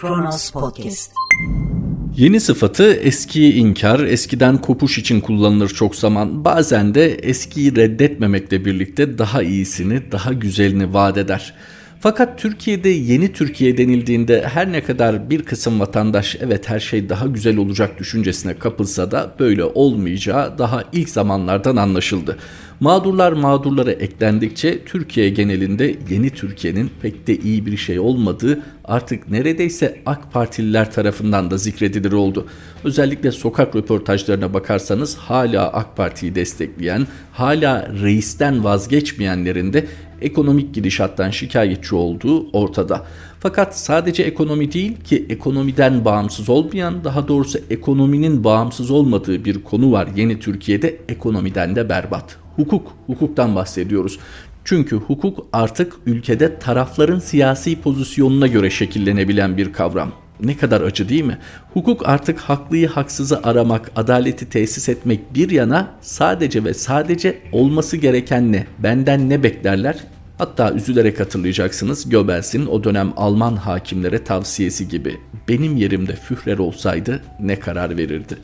Kronos Podcast. Yeni sıfatı eskiyi inkar, eskiden kopuş için kullanılır çok zaman. Bazen de eskiyi reddetmemekle birlikte daha iyisini, daha güzelini vaat eder. Fakat Türkiye'de yeni Türkiye denildiğinde her ne kadar bir kısım vatandaş evet her şey daha güzel olacak düşüncesine kapılsa da böyle olmayacağı daha ilk zamanlardan anlaşıldı. Mağdurlar mağdurlara eklendikçe Türkiye genelinde yeni Türkiye'nin pek de iyi bir şey olmadığı artık neredeyse AK Partililer tarafından da zikredilir oldu. Özellikle sokak röportajlarına bakarsanız hala AK Parti'yi destekleyen, hala reisten vazgeçmeyenlerin de ekonomik gidişattan şikayetçi olduğu ortada. Fakat sadece ekonomi değil ki ekonomiden bağımsız olmayan daha doğrusu ekonominin bağımsız olmadığı bir konu var yeni Türkiye'de ekonomiden de berbat. Hukuk, hukuktan bahsediyoruz. Çünkü hukuk artık ülkede tarafların siyasi pozisyonuna göre şekillenebilen bir kavram. Ne kadar acı değil mi? Hukuk artık haklıyı haksızı aramak, adaleti tesis etmek bir yana sadece ve sadece olması gereken ne, benden ne beklerler Hatta üzülerek hatırlayacaksınız Göbels'in o dönem Alman hakimlere tavsiyesi gibi benim yerimde Führer olsaydı ne karar verirdi?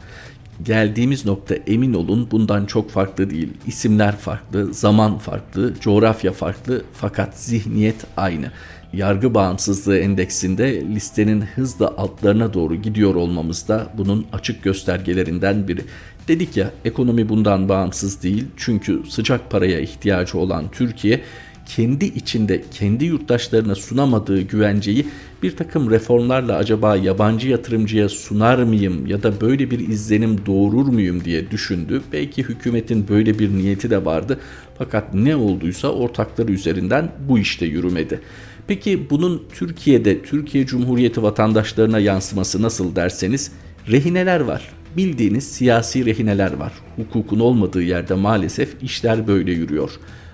Geldiğimiz nokta emin olun bundan çok farklı değil. İsimler farklı, zaman farklı, coğrafya farklı fakat zihniyet aynı. Yargı bağımsızlığı endeksinde listenin hızla altlarına doğru gidiyor olmamız da bunun açık göstergelerinden biri. Dedik ya ekonomi bundan bağımsız değil çünkü sıcak paraya ihtiyacı olan Türkiye kendi içinde kendi yurttaşlarına sunamadığı güvenceyi bir takım reformlarla acaba yabancı yatırımcıya sunar mıyım ya da böyle bir izlenim doğurur muyum diye düşündü. Belki hükümetin böyle bir niyeti de vardı fakat ne olduysa ortakları üzerinden bu işte yürümedi. Peki bunun Türkiye'de Türkiye Cumhuriyeti vatandaşlarına yansıması nasıl derseniz rehineler var. Bildiğiniz siyasi rehineler var. Hukukun olmadığı yerde maalesef işler böyle yürüyor.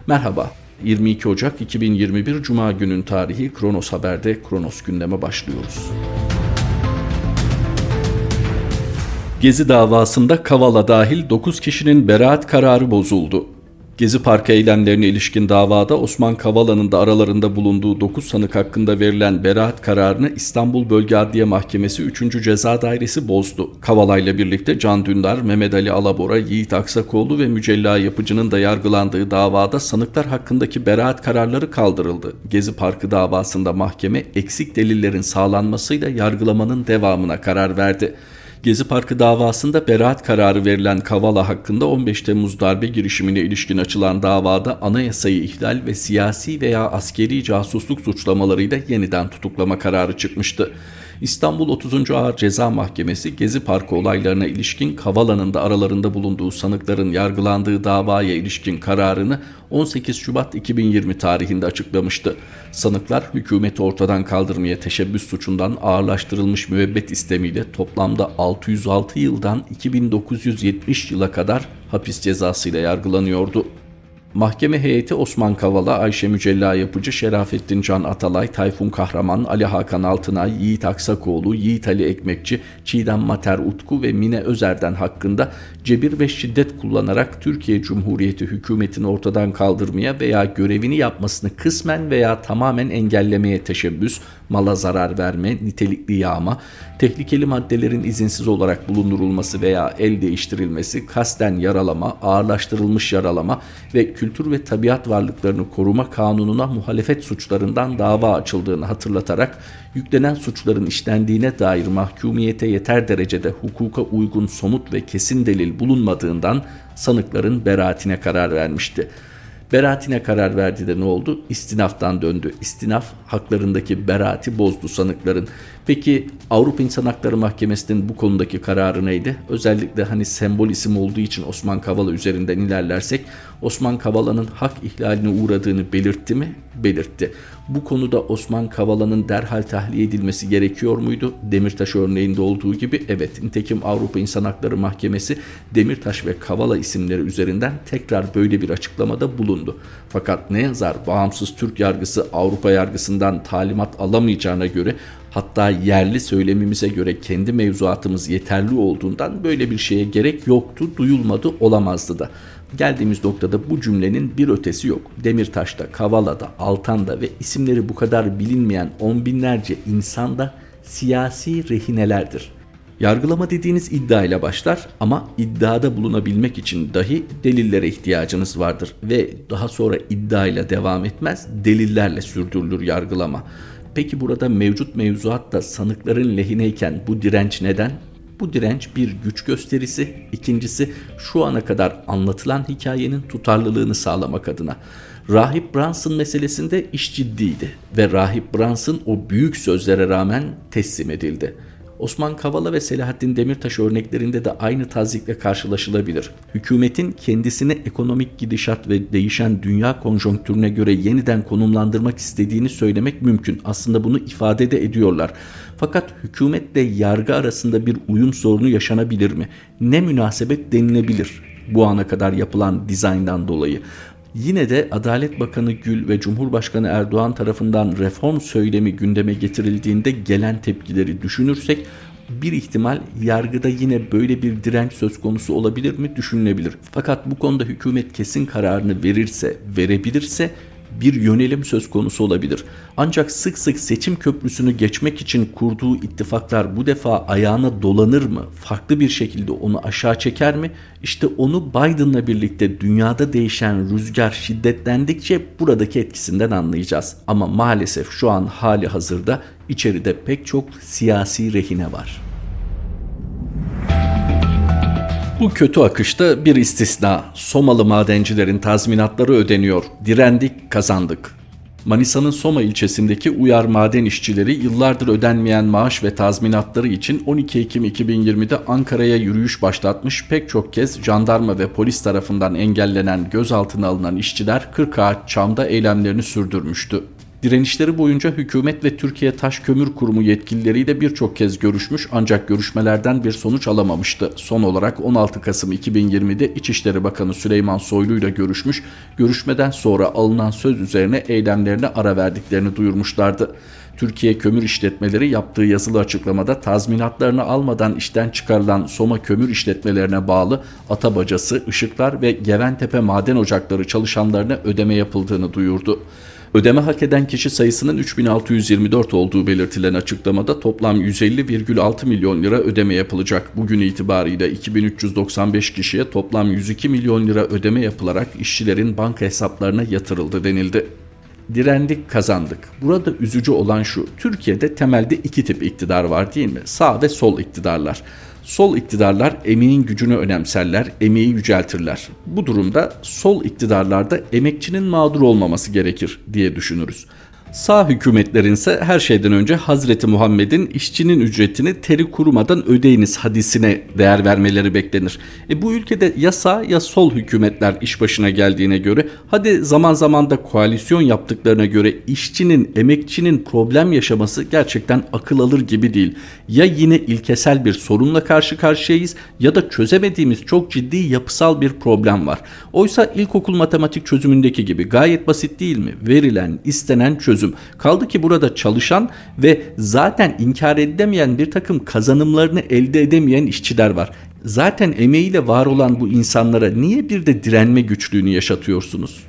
Merhaba. 22 Ocak 2021 Cuma günün tarihi Kronos Haber'de Kronos gündeme başlıyoruz. Gezi davasında Kavala dahil 9 kişinin beraat kararı bozuldu. Gezi Parkı eylemlerine ilişkin davada Osman Kavala'nın da aralarında bulunduğu 9 sanık hakkında verilen beraat kararını İstanbul Bölge Adliye Mahkemesi 3. Ceza Dairesi bozdu. Kavala ile birlikte Can Dündar, Mehmet Ali Alabora, Yiğit Aksakoğlu ve Mücella Yapıcı'nın da yargılandığı davada sanıklar hakkındaki beraat kararları kaldırıldı. Gezi Parkı davasında mahkeme eksik delillerin sağlanmasıyla yargılamanın devamına karar verdi. Gezi Parkı davasında beraat kararı verilen Kavala hakkında 15 Temmuz darbe girişimine ilişkin açılan davada anayasayı ihlal ve siyasi veya askeri casusluk suçlamalarıyla yeniden tutuklama kararı çıkmıştı. İstanbul 30. Ağır Ceza Mahkemesi Gezi Parkı olaylarına ilişkin Kavala'nın da aralarında bulunduğu sanıkların yargılandığı davaya ilişkin kararını 18 Şubat 2020 tarihinde açıklamıştı. Sanıklar hükümeti ortadan kaldırmaya teşebbüs suçundan ağırlaştırılmış müebbet istemiyle toplamda 606 yıldan 2970 yıla kadar hapis cezasıyla yargılanıyordu. Mahkeme heyeti Osman Kavala, Ayşe Mücella Yapıcı, Şerafettin Can Atalay, Tayfun Kahraman, Ali Hakan Altınay, Yiğit Aksakoğlu, Yiğit Ali Ekmekçi, Çiğdem Mater Utku ve Mine Özer'den hakkında cebir ve şiddet kullanarak Türkiye Cumhuriyeti hükümetini ortadan kaldırmaya veya görevini yapmasını kısmen veya tamamen engellemeye teşebbüs, mala zarar verme, nitelikli yağma, tehlikeli maddelerin izinsiz olarak bulundurulması veya el değiştirilmesi, kasten yaralama, ağırlaştırılmış yaralama ve kültür ve tabiat varlıklarını koruma kanununa muhalefet suçlarından dava açıldığını hatırlatarak yüklenen suçların işlendiğine dair mahkumiyete yeter derecede hukuka uygun somut ve kesin delil bulunmadığından sanıkların beraatine karar vermişti. Beraatine karar verdi de ne oldu? İstinaftan döndü. İstinaf haklarındaki beraati bozdu sanıkların. Peki Avrupa İnsan Hakları Mahkemesi'nin bu konudaki kararı neydi? Özellikle hani sembol isim olduğu için Osman Kavala üzerinden ilerlersek Osman Kavala'nın hak ihlaline uğradığını belirtti mi? Belirtti. Bu konuda Osman Kavala'nın derhal tahliye edilmesi gerekiyor muydu? Demirtaş örneğinde olduğu gibi evet. Nitekim Avrupa İnsan Hakları Mahkemesi Demirtaş ve Kavala isimleri üzerinden tekrar böyle bir açıklamada bulundu. Fakat ne yazar bağımsız Türk yargısı Avrupa yargısından talimat alamayacağına göre hatta yerli söylemimize göre kendi mevzuatımız yeterli olduğundan böyle bir şeye gerek yoktu, duyulmadı, olamazdı da. Geldiğimiz noktada bu cümlenin bir ötesi yok. Demirtaş'ta, Kavala'da, Altan'da ve isimleri bu kadar bilinmeyen on binlerce insanda siyasi rehinelerdir. Yargılama dediğiniz iddia ile başlar ama iddiada bulunabilmek için dahi delillere ihtiyacınız vardır ve daha sonra iddia ile devam etmez, delillerle sürdürülür yargılama. Peki burada mevcut mevzuatta sanıkların lehineyken bu direnç neden? Bu direnç bir güç gösterisi, ikincisi şu ana kadar anlatılan hikayenin tutarlılığını sağlamak adına. Rahip Brunson meselesinde iş ciddiydi ve Rahip Brunson o büyük sözlere rağmen teslim edildi. Osman Kavala ve Selahattin Demirtaş örneklerinde de aynı tazikle karşılaşılabilir. Hükümetin kendisini ekonomik gidişat ve değişen dünya konjonktürüne göre yeniden konumlandırmak istediğini söylemek mümkün. Aslında bunu ifade de ediyorlar. Fakat hükümetle yargı arasında bir uyum sorunu yaşanabilir mi? Ne münasebet denilebilir bu ana kadar yapılan dizayndan dolayı? Yine de Adalet Bakanı Gül ve Cumhurbaşkanı Erdoğan tarafından reform söylemi gündeme getirildiğinde gelen tepkileri düşünürsek bir ihtimal yargıda yine böyle bir direnç söz konusu olabilir mi düşünülebilir. Fakat bu konuda hükümet kesin kararını verirse, verebilirse bir yönelim söz konusu olabilir. Ancak sık sık seçim köprüsünü geçmek için kurduğu ittifaklar bu defa ayağına dolanır mı? Farklı bir şekilde onu aşağı çeker mi? İşte onu Biden'la birlikte dünyada değişen rüzgar şiddetlendikçe buradaki etkisinden anlayacağız. Ama maalesef şu an hali hazırda içeride pek çok siyasi rehine var. Bu kötü akışta bir istisna. Somalı madencilerin tazminatları ödeniyor. Direndik, kazandık. Manisa'nın Soma ilçesindeki uyar maden işçileri yıllardır ödenmeyen maaş ve tazminatları için 12 Ekim 2020'de Ankara'ya yürüyüş başlatmış pek çok kez jandarma ve polis tarafından engellenen gözaltına alınan işçiler 40 ağaç çamda eylemlerini sürdürmüştü. Direnişleri boyunca hükümet ve Türkiye Taş Kömür Kurumu yetkilileriyle birçok kez görüşmüş ancak görüşmelerden bir sonuç alamamıştı. Son olarak 16 Kasım 2020'de İçişleri Bakanı Süleyman Soylu ile görüşmüş, görüşmeden sonra alınan söz üzerine eylemlerine ara verdiklerini duyurmuşlardı. Türkiye Kömür İşletmeleri yaptığı yazılı açıklamada tazminatlarını almadan işten çıkarılan Soma Kömür İşletmelerine bağlı Atabacası, Işıklar ve Geventepe Maden Ocakları çalışanlarına ödeme yapıldığını duyurdu. Ödeme hak eden kişi sayısının 3624 olduğu belirtilen açıklamada toplam 150,6 milyon lira ödeme yapılacak. Bugün itibariyle 2395 kişiye toplam 102 milyon lira ödeme yapılarak işçilerin banka hesaplarına yatırıldı denildi direndik kazandık. Burada üzücü olan şu. Türkiye'de temelde iki tip iktidar var değil mi? Sağ ve sol iktidarlar. Sol iktidarlar emeğin gücünü önemserler, emeği yüceltirler. Bu durumda sol iktidarlarda emekçinin mağdur olmaması gerekir diye düşünürüz. Sağ hükümetlerin ise her şeyden önce Hazreti Muhammed'in işçinin ücretini teri kurumadan ödeyiniz hadisine değer vermeleri beklenir. E bu ülkede ya sağ ya sol hükümetler iş başına geldiğine göre hadi zaman zaman da koalisyon yaptıklarına göre işçinin, emekçinin problem yaşaması gerçekten akıl alır gibi değil. Ya yine ilkesel bir sorunla karşı karşıyayız ya da çözemediğimiz çok ciddi yapısal bir problem var. Oysa ilkokul matematik çözümündeki gibi gayet basit değil mi? Verilen, istenen çözüm çözüm. Kaldı ki burada çalışan ve zaten inkar edilemeyen bir takım kazanımlarını elde edemeyen işçiler var. Zaten emeğiyle var olan bu insanlara niye bir de direnme güçlüğünü yaşatıyorsunuz?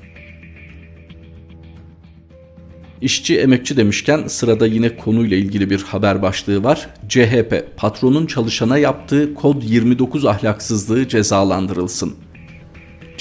İşçi emekçi demişken sırada yine konuyla ilgili bir haber başlığı var. CHP patronun çalışana yaptığı kod 29 ahlaksızlığı cezalandırılsın.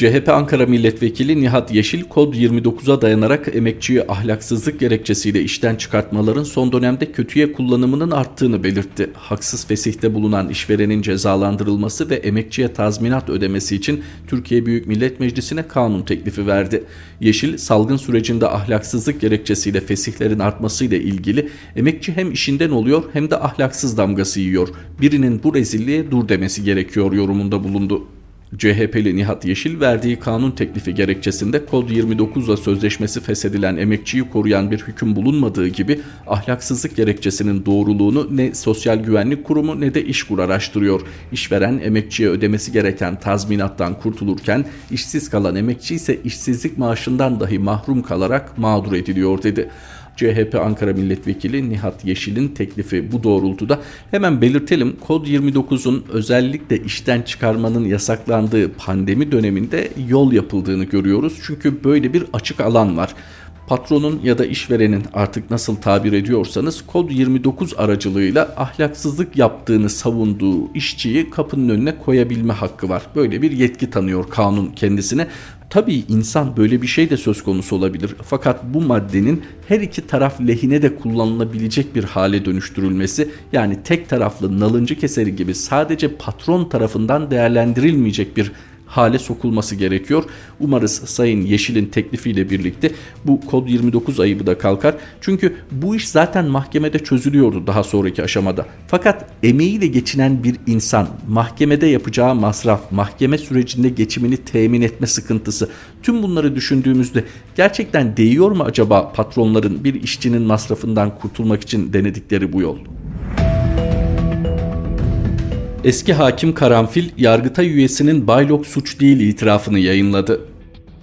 CHP Ankara Milletvekili Nihat Yeşil kod 29'a dayanarak emekçiyi ahlaksızlık gerekçesiyle işten çıkartmaların son dönemde kötüye kullanımının arttığını belirtti. Haksız fesihte bulunan işverenin cezalandırılması ve emekçiye tazminat ödemesi için Türkiye Büyük Millet Meclisi'ne kanun teklifi verdi. Yeşil salgın sürecinde ahlaksızlık gerekçesiyle fesihlerin artmasıyla ilgili emekçi hem işinden oluyor hem de ahlaksız damgası yiyor. Birinin bu rezilliğe dur demesi gerekiyor yorumunda bulundu. CHP'li Nihat Yeşil verdiği kanun teklifi gerekçesinde Kod 29'la sözleşmesi feshedilen emekçiyi koruyan bir hüküm bulunmadığı gibi ahlaksızlık gerekçesinin doğruluğunu ne Sosyal Güvenlik Kurumu ne de İşkur araştırıyor. İşveren emekçiye ödemesi gereken tazminattan kurtulurken işsiz kalan emekçi ise işsizlik maaşından dahi mahrum kalarak mağdur ediliyor dedi. CHP Ankara Milletvekili Nihat Yeşil'in teklifi bu doğrultuda. Hemen belirtelim Kod 29'un özellikle işten çıkarmanın yasaklandığı pandemi döneminde yol yapıldığını görüyoruz. Çünkü böyle bir açık alan var Patronun ya da işverenin artık nasıl tabir ediyorsanız kod 29 aracılığıyla ahlaksızlık yaptığını savunduğu işçiyi kapının önüne koyabilme hakkı var. Böyle bir yetki tanıyor kanun kendisine. Tabii insan böyle bir şey de söz konusu olabilir. Fakat bu maddenin her iki taraf lehine de kullanılabilecek bir hale dönüştürülmesi yani tek taraflı nalıncı keseri gibi sadece patron tarafından değerlendirilmeyecek bir hale sokulması gerekiyor. Umarız Sayın Yeşil'in teklifiyle birlikte bu kod 29 ayıbı da kalkar. Çünkü bu iş zaten mahkemede çözülüyordu daha sonraki aşamada. Fakat emeğiyle geçinen bir insan mahkemede yapacağı masraf, mahkeme sürecinde geçimini temin etme sıkıntısı tüm bunları düşündüğümüzde gerçekten değiyor mu acaba patronların bir işçinin masrafından kurtulmak için denedikleri bu yol? Eski hakim Karanfil, Yargıtay üyesinin Baylok suç değil itirafını yayınladı.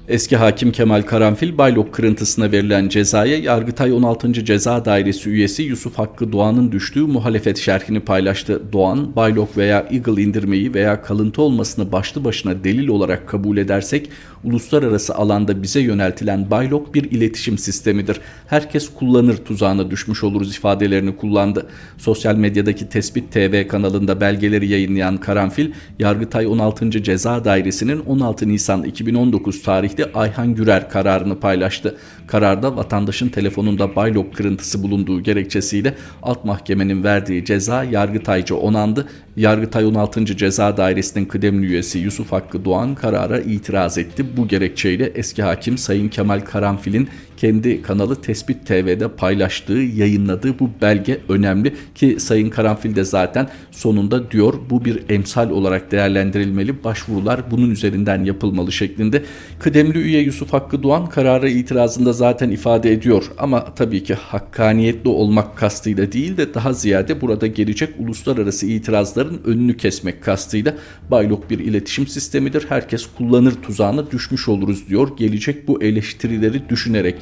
Eski hakim Kemal Karanfil Baylok kırıntısına verilen cezaya Yargıtay 16. Ceza Dairesi üyesi Yusuf Hakkı Doğan'ın düştüğü muhalefet şerhini paylaştı. Doğan, Baylok veya Eagle indirmeyi veya kalıntı olmasını başlı başına delil olarak kabul edersek uluslararası alanda bize yöneltilen Baylok bir iletişim sistemidir. Herkes kullanır tuzağına düşmüş oluruz ifadelerini kullandı. Sosyal medyadaki Tespit TV kanalında belgeleri yayınlayan Karanfil, Yargıtay 16. Ceza Dairesi'nin 16 Nisan 2019 tarihli Ayhan Gürer kararını paylaştı. Kararda vatandaşın telefonunda Baylok kırıntısı bulunduğu gerekçesiyle alt mahkemenin verdiği ceza Yargıtayca onandı. Yargıtay 16. Ceza Dairesi'nin kıdemli üyesi Yusuf Hakkı Doğan karara itiraz etti. Bu gerekçeyle eski hakim Sayın Kemal Karanfil'in kendi kanalı Tespit TV'de paylaştığı, yayınladığı bu belge önemli ki Sayın Karanfil de zaten sonunda diyor bu bir emsal olarak değerlendirilmeli, başvurular bunun üzerinden yapılmalı şeklinde. Kıdemli üye Yusuf Hakkı Doğan karara itirazında zaten ifade ediyor ama tabii ki hakkaniyetli olmak kastıyla değil de daha ziyade burada gelecek uluslararası itirazların önünü kesmek kastıyla Baylok bir iletişim sistemidir. Herkes kullanır tuzağına düşmüş oluruz diyor. Gelecek bu eleştirileri düşünerek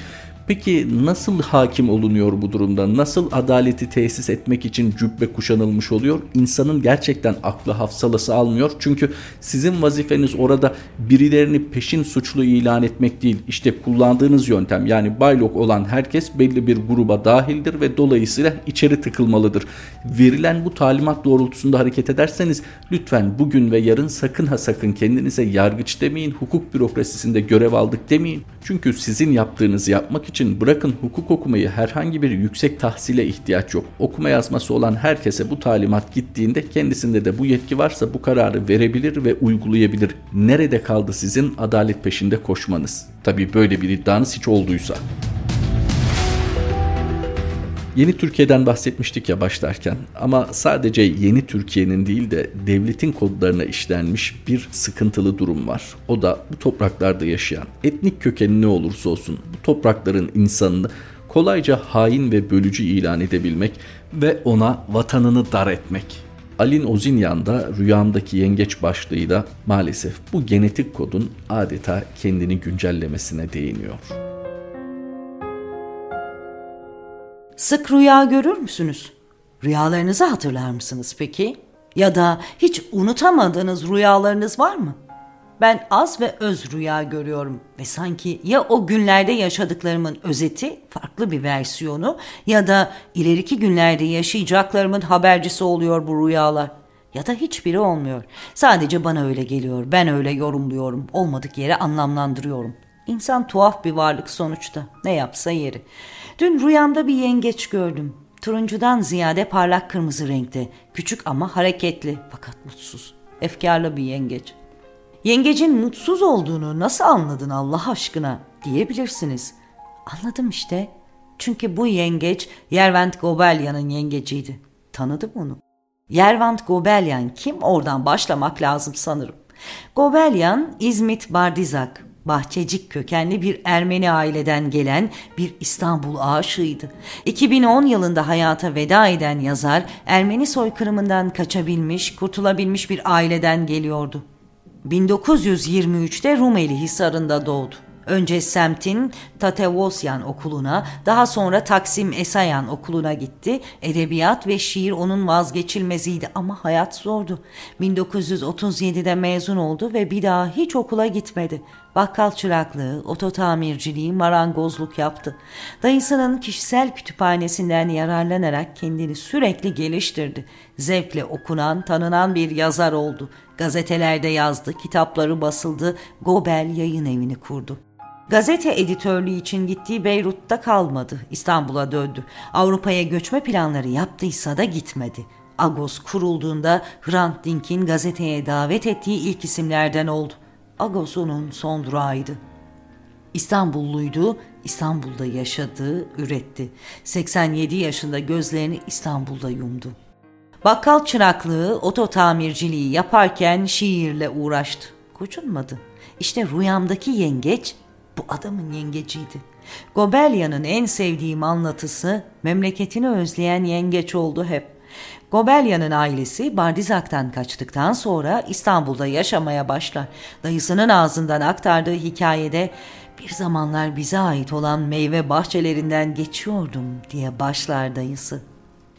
Peki nasıl hakim olunuyor bu durumda? Nasıl adaleti tesis etmek için cübbe kuşanılmış oluyor? İnsanın gerçekten aklı hafsalası almıyor. Çünkü sizin vazifeniz orada birilerini peşin suçlu ilan etmek değil. İşte kullandığınız yöntem yani baylok olan herkes belli bir gruba dahildir ve dolayısıyla içeri tıkılmalıdır. Verilen bu talimat doğrultusunda hareket ederseniz lütfen bugün ve yarın sakın ha sakın kendinize yargıç demeyin, hukuk bürokrasisinde görev aldık demeyin. Çünkü sizin yaptığınızı yapmak için bırakın hukuk okumayı herhangi bir yüksek tahsile ihtiyaç yok. Okuma yazması olan herkese bu talimat gittiğinde kendisinde de bu yetki varsa bu kararı verebilir ve uygulayabilir. Nerede kaldı sizin adalet peşinde koşmanız? Tabii böyle bir iddianız hiç olduysa. Yeni Türkiye'den bahsetmiştik ya başlarken ama sadece yeni Türkiye'nin değil de devletin kodlarına işlenmiş bir sıkıntılı durum var. O da bu topraklarda yaşayan etnik kökeni ne olursa olsun bu toprakların insanını kolayca hain ve bölücü ilan edebilmek ve ona vatanını dar etmek. Alin Ozinyan da rüyamdaki yengeç başlığıyla maalesef bu genetik kodun adeta kendini güncellemesine değiniyor. Sık rüya görür müsünüz? Rüyalarınızı hatırlar mısınız peki? Ya da hiç unutamadığınız rüyalarınız var mı? Ben az ve öz rüya görüyorum ve sanki ya o günlerde yaşadıklarımın özeti, farklı bir versiyonu ya da ileriki günlerde yaşayacaklarımın habercisi oluyor bu rüyalar. Ya da hiçbiri olmuyor. Sadece bana öyle geliyor. Ben öyle yorumluyorum. Olmadık yere anlamlandırıyorum. İnsan tuhaf bir varlık sonuçta. Ne yapsa yeri. Dün rüyamda bir yengeç gördüm. Turuncudan ziyade parlak kırmızı renkte. Küçük ama hareketli fakat mutsuz. Efkarlı bir yengeç. Yengecin mutsuz olduğunu nasıl anladın Allah aşkına diyebilirsiniz. Anladım işte. Çünkü bu yengeç Yervant Gobelyan'ın yengeciydi. Tanıdım onu. Yervant Gobelyan kim oradan başlamak lazım sanırım. Gobelyan İzmit Bardizak Bahçecik kökenli bir Ermeni aileden gelen bir İstanbul aşığıydı. 2010 yılında hayata veda eden yazar Ermeni soykırımından kaçabilmiş, kurtulabilmiş bir aileden geliyordu. 1923'te Rumeli Hisarı'nda doğdu. Önce semtin Tatevosyan okuluna, daha sonra Taksim Esayan okuluna gitti. Edebiyat ve şiir onun vazgeçilmeziydi ama hayat zordu. 1937'de mezun oldu ve bir daha hiç okula gitmedi. Bakkal çıraklığı, oto tamirciliği, marangozluk yaptı. Dayısının kişisel kütüphanesinden yararlanarak kendini sürekli geliştirdi. Zevkle okunan, tanınan bir yazar oldu. Gazetelerde yazdı, kitapları basıldı, Gobel yayın evini kurdu. Gazete editörlüğü için gittiği Beyrut'ta kalmadı. İstanbul'a döndü. Avrupa'ya göçme planları yaptıysa da gitmedi. Agos kurulduğunda Hrant Dink'in gazeteye davet ettiği ilk isimlerden oldu. Agos onun son durağıydı. İstanbulluydu, İstanbul'da yaşadı, üretti. 87 yaşında gözlerini İstanbul'da yumdu. Bakkal çıraklığı, oto tamirciliği yaparken şiirle uğraştı. Kocunmadı. İşte rüyamdaki yengeç bu adamın yengeciydi. Gobelya'nın en sevdiğim anlatısı memleketini özleyen yengeç oldu hep. Gobelya'nın ailesi Bardizak'tan kaçtıktan sonra İstanbul'da yaşamaya başlar. Dayısının ağzından aktardığı hikayede bir zamanlar bize ait olan meyve bahçelerinden geçiyordum diye başlar dayısı.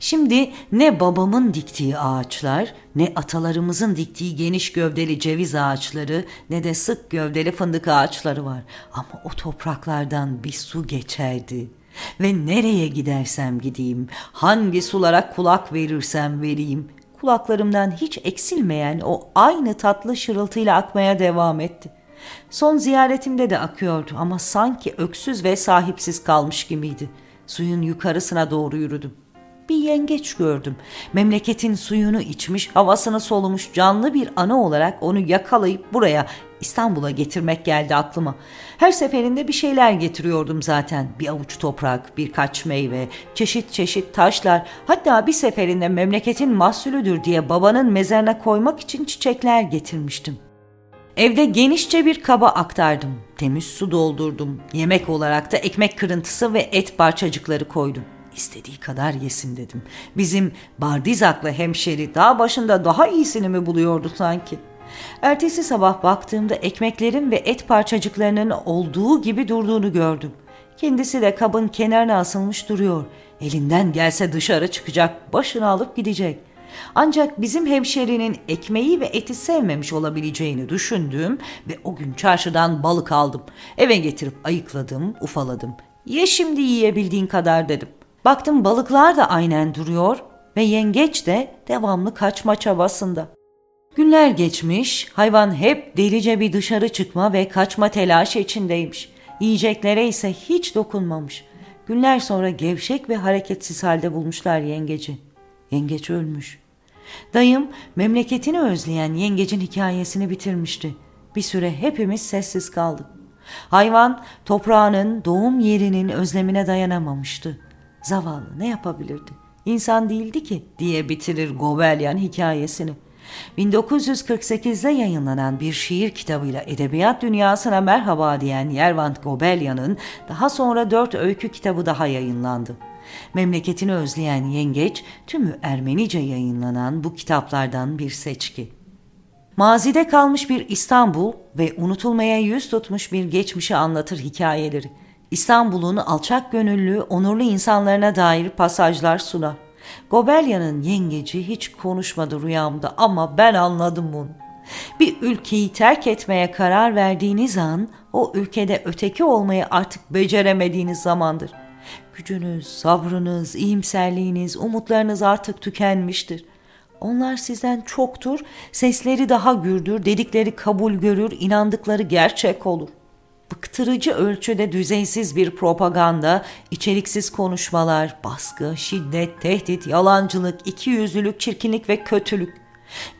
Şimdi ne babamın diktiği ağaçlar, ne atalarımızın diktiği geniş gövdeli ceviz ağaçları, ne de sık gövdeli fındık ağaçları var. Ama o topraklardan bir su geçerdi. Ve nereye gidersem gideyim, hangi sulara kulak verirsem vereyim, kulaklarımdan hiç eksilmeyen o aynı tatlı şırıltıyla akmaya devam etti. Son ziyaretimde de akıyordu ama sanki öksüz ve sahipsiz kalmış gibiydi. Suyun yukarısına doğru yürüdüm bir yengeç gördüm. Memleketin suyunu içmiş, havasını solumuş canlı bir ana olarak onu yakalayıp buraya İstanbul'a getirmek geldi aklıma. Her seferinde bir şeyler getiriyordum zaten. Bir avuç toprak, birkaç meyve, çeşit çeşit taşlar. Hatta bir seferinde memleketin mahsulüdür diye babanın mezarına koymak için çiçekler getirmiştim. Evde genişçe bir kaba aktardım. Temiz su doldurdum. Yemek olarak da ekmek kırıntısı ve et parçacıkları koydum. İstediği kadar yesin dedim. Bizim Bardizaklı hemşeri dağ başında daha iyisini mi buluyordu sanki? Ertesi sabah baktığımda ekmeklerin ve et parçacıklarının olduğu gibi durduğunu gördüm. Kendisi de kabın kenarına asılmış duruyor. Elinden gelse dışarı çıkacak, başını alıp gidecek. Ancak bizim hemşerinin ekmeği ve eti sevmemiş olabileceğini düşündüm ve o gün çarşıdan balık aldım. Eve getirip ayıkladım, ufaladım. Ye şimdi yiyebildiğin kadar dedim. Baktım balıklar da aynen duruyor ve yengeç de devamlı kaçma çabasında. Günler geçmiş, hayvan hep delice bir dışarı çıkma ve kaçma telaşı içindeymiş. Yiyeceklere ise hiç dokunmamış. Günler sonra gevşek ve hareketsiz halde bulmuşlar yengeci. Yengeç ölmüş. Dayım memleketini özleyen yengecin hikayesini bitirmişti. Bir süre hepimiz sessiz kaldık. Hayvan toprağının, doğum yerinin özlemine dayanamamıştı. Zavallı ne yapabilirdi? İnsan değildi ki diye bitirir Gobelyan hikayesini. 1948'de yayınlanan bir şiir kitabıyla edebiyat dünyasına merhaba diyen Yervant Gobelyan'ın daha sonra dört öykü kitabı daha yayınlandı. Memleketini özleyen Yengeç, tümü Ermenice yayınlanan bu kitaplardan bir seçki. Mazide kalmış bir İstanbul ve unutulmaya yüz tutmuş bir geçmişi anlatır hikayeleri. İstanbul'un alçak gönüllü, onurlu insanlarına dair pasajlar sunar. Gobelya'nın yengeci hiç konuşmadı rüyamda ama ben anladım bunu. Bir ülkeyi terk etmeye karar verdiğiniz an o ülkede öteki olmayı artık beceremediğiniz zamandır. Gücünüz, sabrınız, iyimserliğiniz, umutlarınız artık tükenmiştir. Onlar sizden çoktur, sesleri daha gürdür, dedikleri kabul görür, inandıkları gerçek olur bıktırıcı ölçüde düzeysiz bir propaganda, içeriksiz konuşmalar, baskı, şiddet, tehdit, yalancılık, ikiyüzlülük, çirkinlik ve kötülük.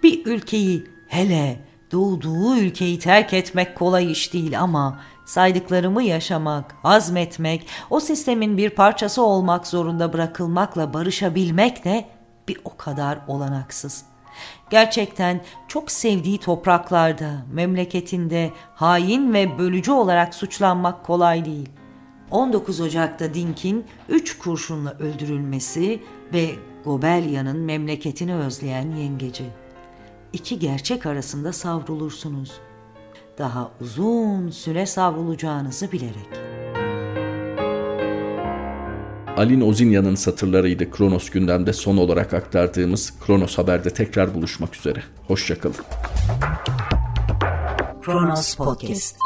Bir ülkeyi hele doğduğu ülkeyi terk etmek kolay iş değil ama saydıklarımı yaşamak, azmetmek, o sistemin bir parçası olmak zorunda bırakılmakla barışabilmek de bir o kadar olanaksız.'' Gerçekten çok sevdiği topraklarda, memleketinde hain ve bölücü olarak suçlanmak kolay değil. 19 Ocak'ta Dink'in 3 kurşunla öldürülmesi ve Gobelya'nın memleketini özleyen yengeci. İki gerçek arasında savrulursunuz. Daha uzun süre savrulacağınızı bilerek.'' Alin Ozinya'nın satırlarıydı Kronos gündemde son olarak aktardığımız Kronos Haber'de tekrar buluşmak üzere. Hoşçakalın. Kronos Podcast